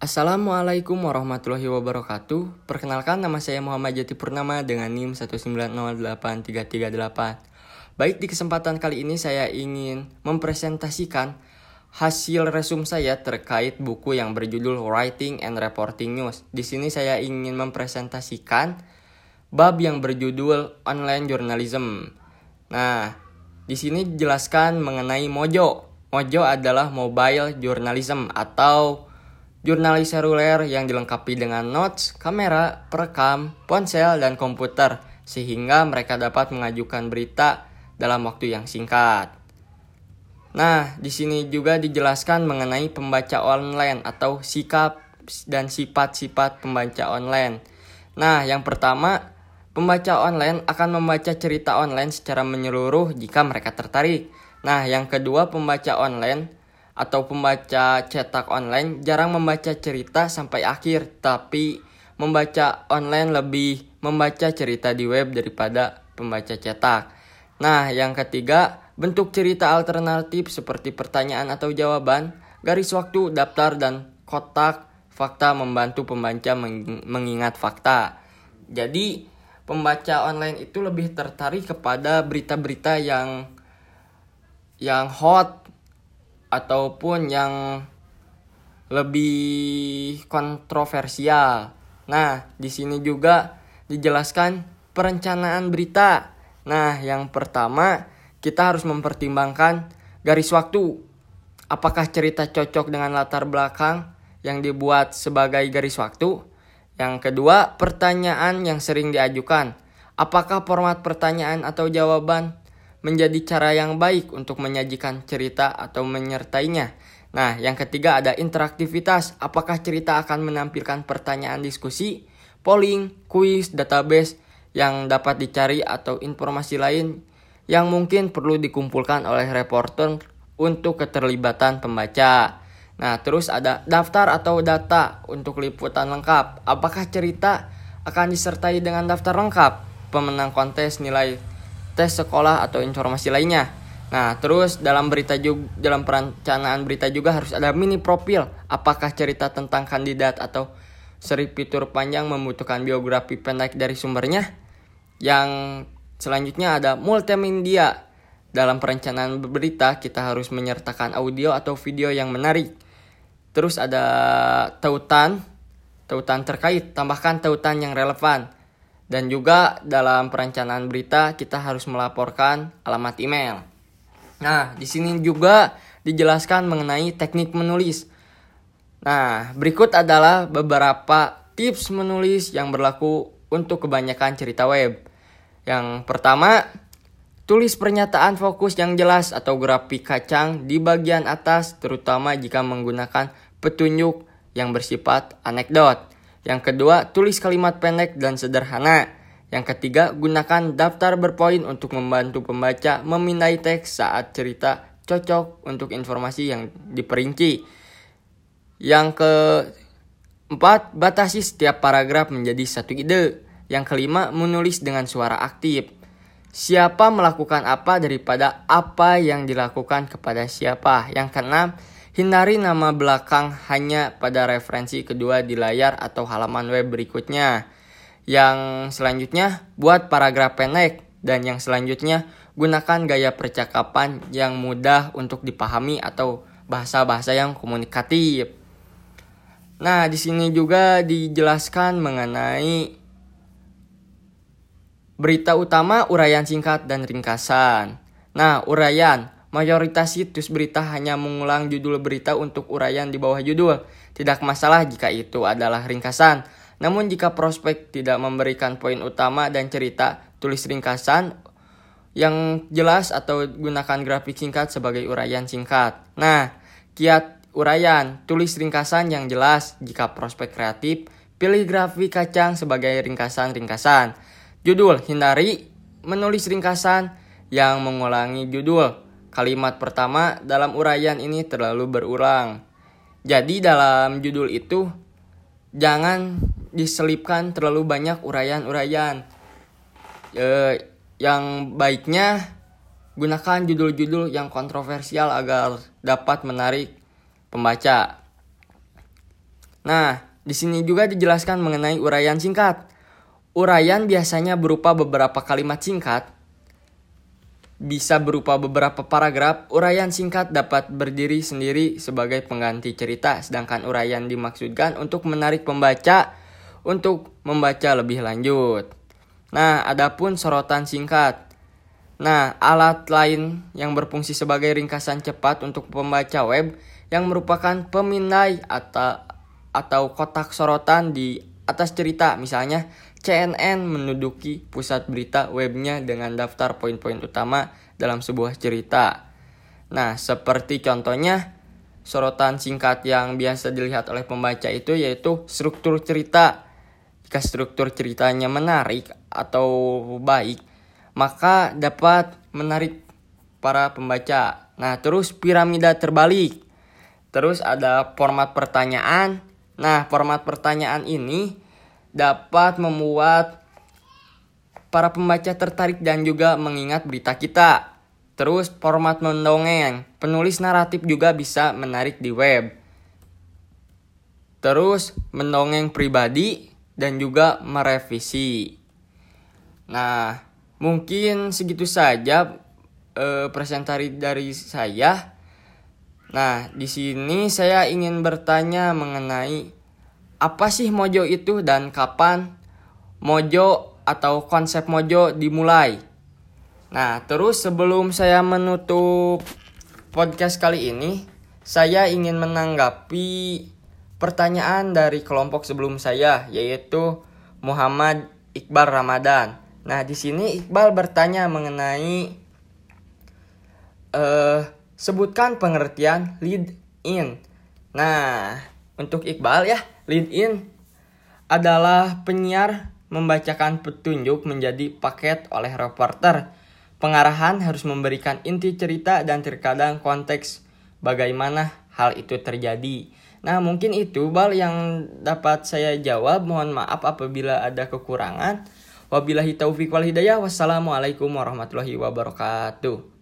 Assalamualaikum warahmatullahi wabarakatuh. Perkenalkan nama saya Muhammad Jati Purnama dengan NIM 1908338. Baik di kesempatan kali ini saya ingin mempresentasikan hasil resum saya terkait buku yang berjudul Writing and Reporting News. Di sini saya ingin mempresentasikan bab yang berjudul Online Journalism. Nah, di sini dijelaskan mengenai Mojo. Mojo adalah mobile journalism atau jurnalis seluler yang dilengkapi dengan notes, kamera, perekam, ponsel, dan komputer, sehingga mereka dapat mengajukan berita dalam waktu yang singkat. Nah, di sini juga dijelaskan mengenai pembaca online atau sikap dan sifat-sifat pembaca online. Nah, yang pertama, pembaca online akan membaca cerita online secara menyeluruh jika mereka tertarik. Nah, yang kedua, pembaca online atau pembaca cetak online jarang membaca cerita sampai akhir, tapi membaca online lebih membaca cerita di web daripada pembaca cetak. Nah, yang ketiga, bentuk cerita alternatif seperti pertanyaan atau jawaban, garis waktu, daftar, dan kotak fakta membantu pembaca mengingat fakta. Jadi, pembaca online itu lebih tertarik kepada berita-berita yang yang hot ataupun yang lebih kontroversial. Nah, di sini juga dijelaskan perencanaan berita. Nah, yang pertama kita harus mempertimbangkan garis waktu. Apakah cerita cocok dengan latar belakang yang dibuat sebagai garis waktu? Yang kedua, pertanyaan yang sering diajukan. Apakah format pertanyaan atau jawaban menjadi cara yang baik untuk menyajikan cerita atau menyertainya. Nah, yang ketiga ada interaktivitas. Apakah cerita akan menampilkan pertanyaan diskusi, polling, kuis, database yang dapat dicari atau informasi lain yang mungkin perlu dikumpulkan oleh reporter untuk keterlibatan pembaca. Nah, terus ada daftar atau data untuk liputan lengkap. Apakah cerita akan disertai dengan daftar lengkap? Pemenang kontes nilai tes sekolah atau informasi lainnya. Nah, terus dalam berita juga dalam perencanaan berita juga harus ada mini profil. Apakah cerita tentang kandidat atau seri fitur panjang membutuhkan biografi pendek dari sumbernya? Yang selanjutnya ada multimedia. Dalam perencanaan berita kita harus menyertakan audio atau video yang menarik. Terus ada tautan, tautan terkait, tambahkan tautan yang relevan. Dan juga dalam perencanaan berita kita harus melaporkan alamat email. Nah, di sini juga dijelaskan mengenai teknik menulis. Nah, berikut adalah beberapa tips menulis yang berlaku untuk kebanyakan cerita web. Yang pertama, tulis pernyataan fokus yang jelas atau grafik kacang di bagian atas terutama jika menggunakan petunjuk yang bersifat anekdot. Yang kedua, tulis kalimat pendek dan sederhana. Yang ketiga, gunakan daftar berpoin untuk membantu pembaca memindai teks saat cerita cocok untuk informasi yang diperinci. Yang keempat, batasi setiap paragraf menjadi satu ide. Yang kelima, menulis dengan suara aktif. Siapa melakukan apa daripada apa yang dilakukan kepada siapa. Yang keenam, Hindari nama belakang hanya pada referensi kedua di layar atau halaman web berikutnya. Yang selanjutnya, buat paragraf pendek. Dan yang selanjutnya, gunakan gaya percakapan yang mudah untuk dipahami atau bahasa-bahasa yang komunikatif. Nah, di sini juga dijelaskan mengenai berita utama, uraian singkat, dan ringkasan. Nah, uraian Mayoritas situs berita hanya mengulang judul berita untuk uraian di bawah judul. Tidak masalah jika itu adalah ringkasan. Namun jika prospek tidak memberikan poin utama dan cerita, tulis ringkasan yang jelas atau gunakan grafik singkat sebagai uraian singkat. Nah, kiat uraian, tulis ringkasan yang jelas jika prospek kreatif, pilih grafik kacang sebagai ringkasan-ringkasan. Judul, hindari menulis ringkasan yang mengulangi judul. Kalimat pertama dalam uraian ini terlalu berulang. Jadi dalam judul itu jangan diselipkan terlalu banyak uraian-uraian. E, yang baiknya gunakan judul-judul yang kontroversial agar dapat menarik pembaca. Nah, di sini juga dijelaskan mengenai uraian singkat. Uraian biasanya berupa beberapa kalimat singkat bisa berupa beberapa paragraf, uraian singkat dapat berdiri sendiri sebagai pengganti cerita, sedangkan uraian dimaksudkan untuk menarik pembaca untuk membaca lebih lanjut. Nah, adapun sorotan singkat. Nah, alat lain yang berfungsi sebagai ringkasan cepat untuk pembaca web yang merupakan pemindai atau atau kotak sorotan di atas cerita, misalnya CNN menduduki pusat berita webnya dengan daftar poin-poin utama dalam sebuah cerita. Nah, seperti contohnya sorotan singkat yang biasa dilihat oleh pembaca itu yaitu struktur cerita. Jika struktur ceritanya menarik atau baik, maka dapat menarik para pembaca. Nah, terus piramida terbalik. Terus ada format pertanyaan. Nah, format pertanyaan ini dapat membuat para pembaca tertarik dan juga mengingat berita kita. Terus format mendongeng, penulis naratif juga bisa menarik di web. Terus mendongeng pribadi dan juga merevisi. Nah, mungkin segitu saja eh, presentasi dari saya. Nah, di sini saya ingin bertanya mengenai apa sih mojo itu dan kapan mojo atau konsep mojo dimulai. Nah, terus sebelum saya menutup podcast kali ini, saya ingin menanggapi pertanyaan dari kelompok sebelum saya yaitu Muhammad Iqbal Ramadan. Nah, di sini Iqbal bertanya mengenai uh, sebutkan pengertian lead in. Nah, untuk Iqbal ya, LinkedIn adalah penyiar membacakan petunjuk menjadi paket oleh reporter. Pengarahan harus memberikan inti cerita dan terkadang konteks bagaimana hal itu terjadi. Nah, mungkin itu bal yang dapat saya jawab. Mohon maaf apabila ada kekurangan. Wabillahi taufiq wal hidayah. Wassalamualaikum warahmatullahi wabarakatuh.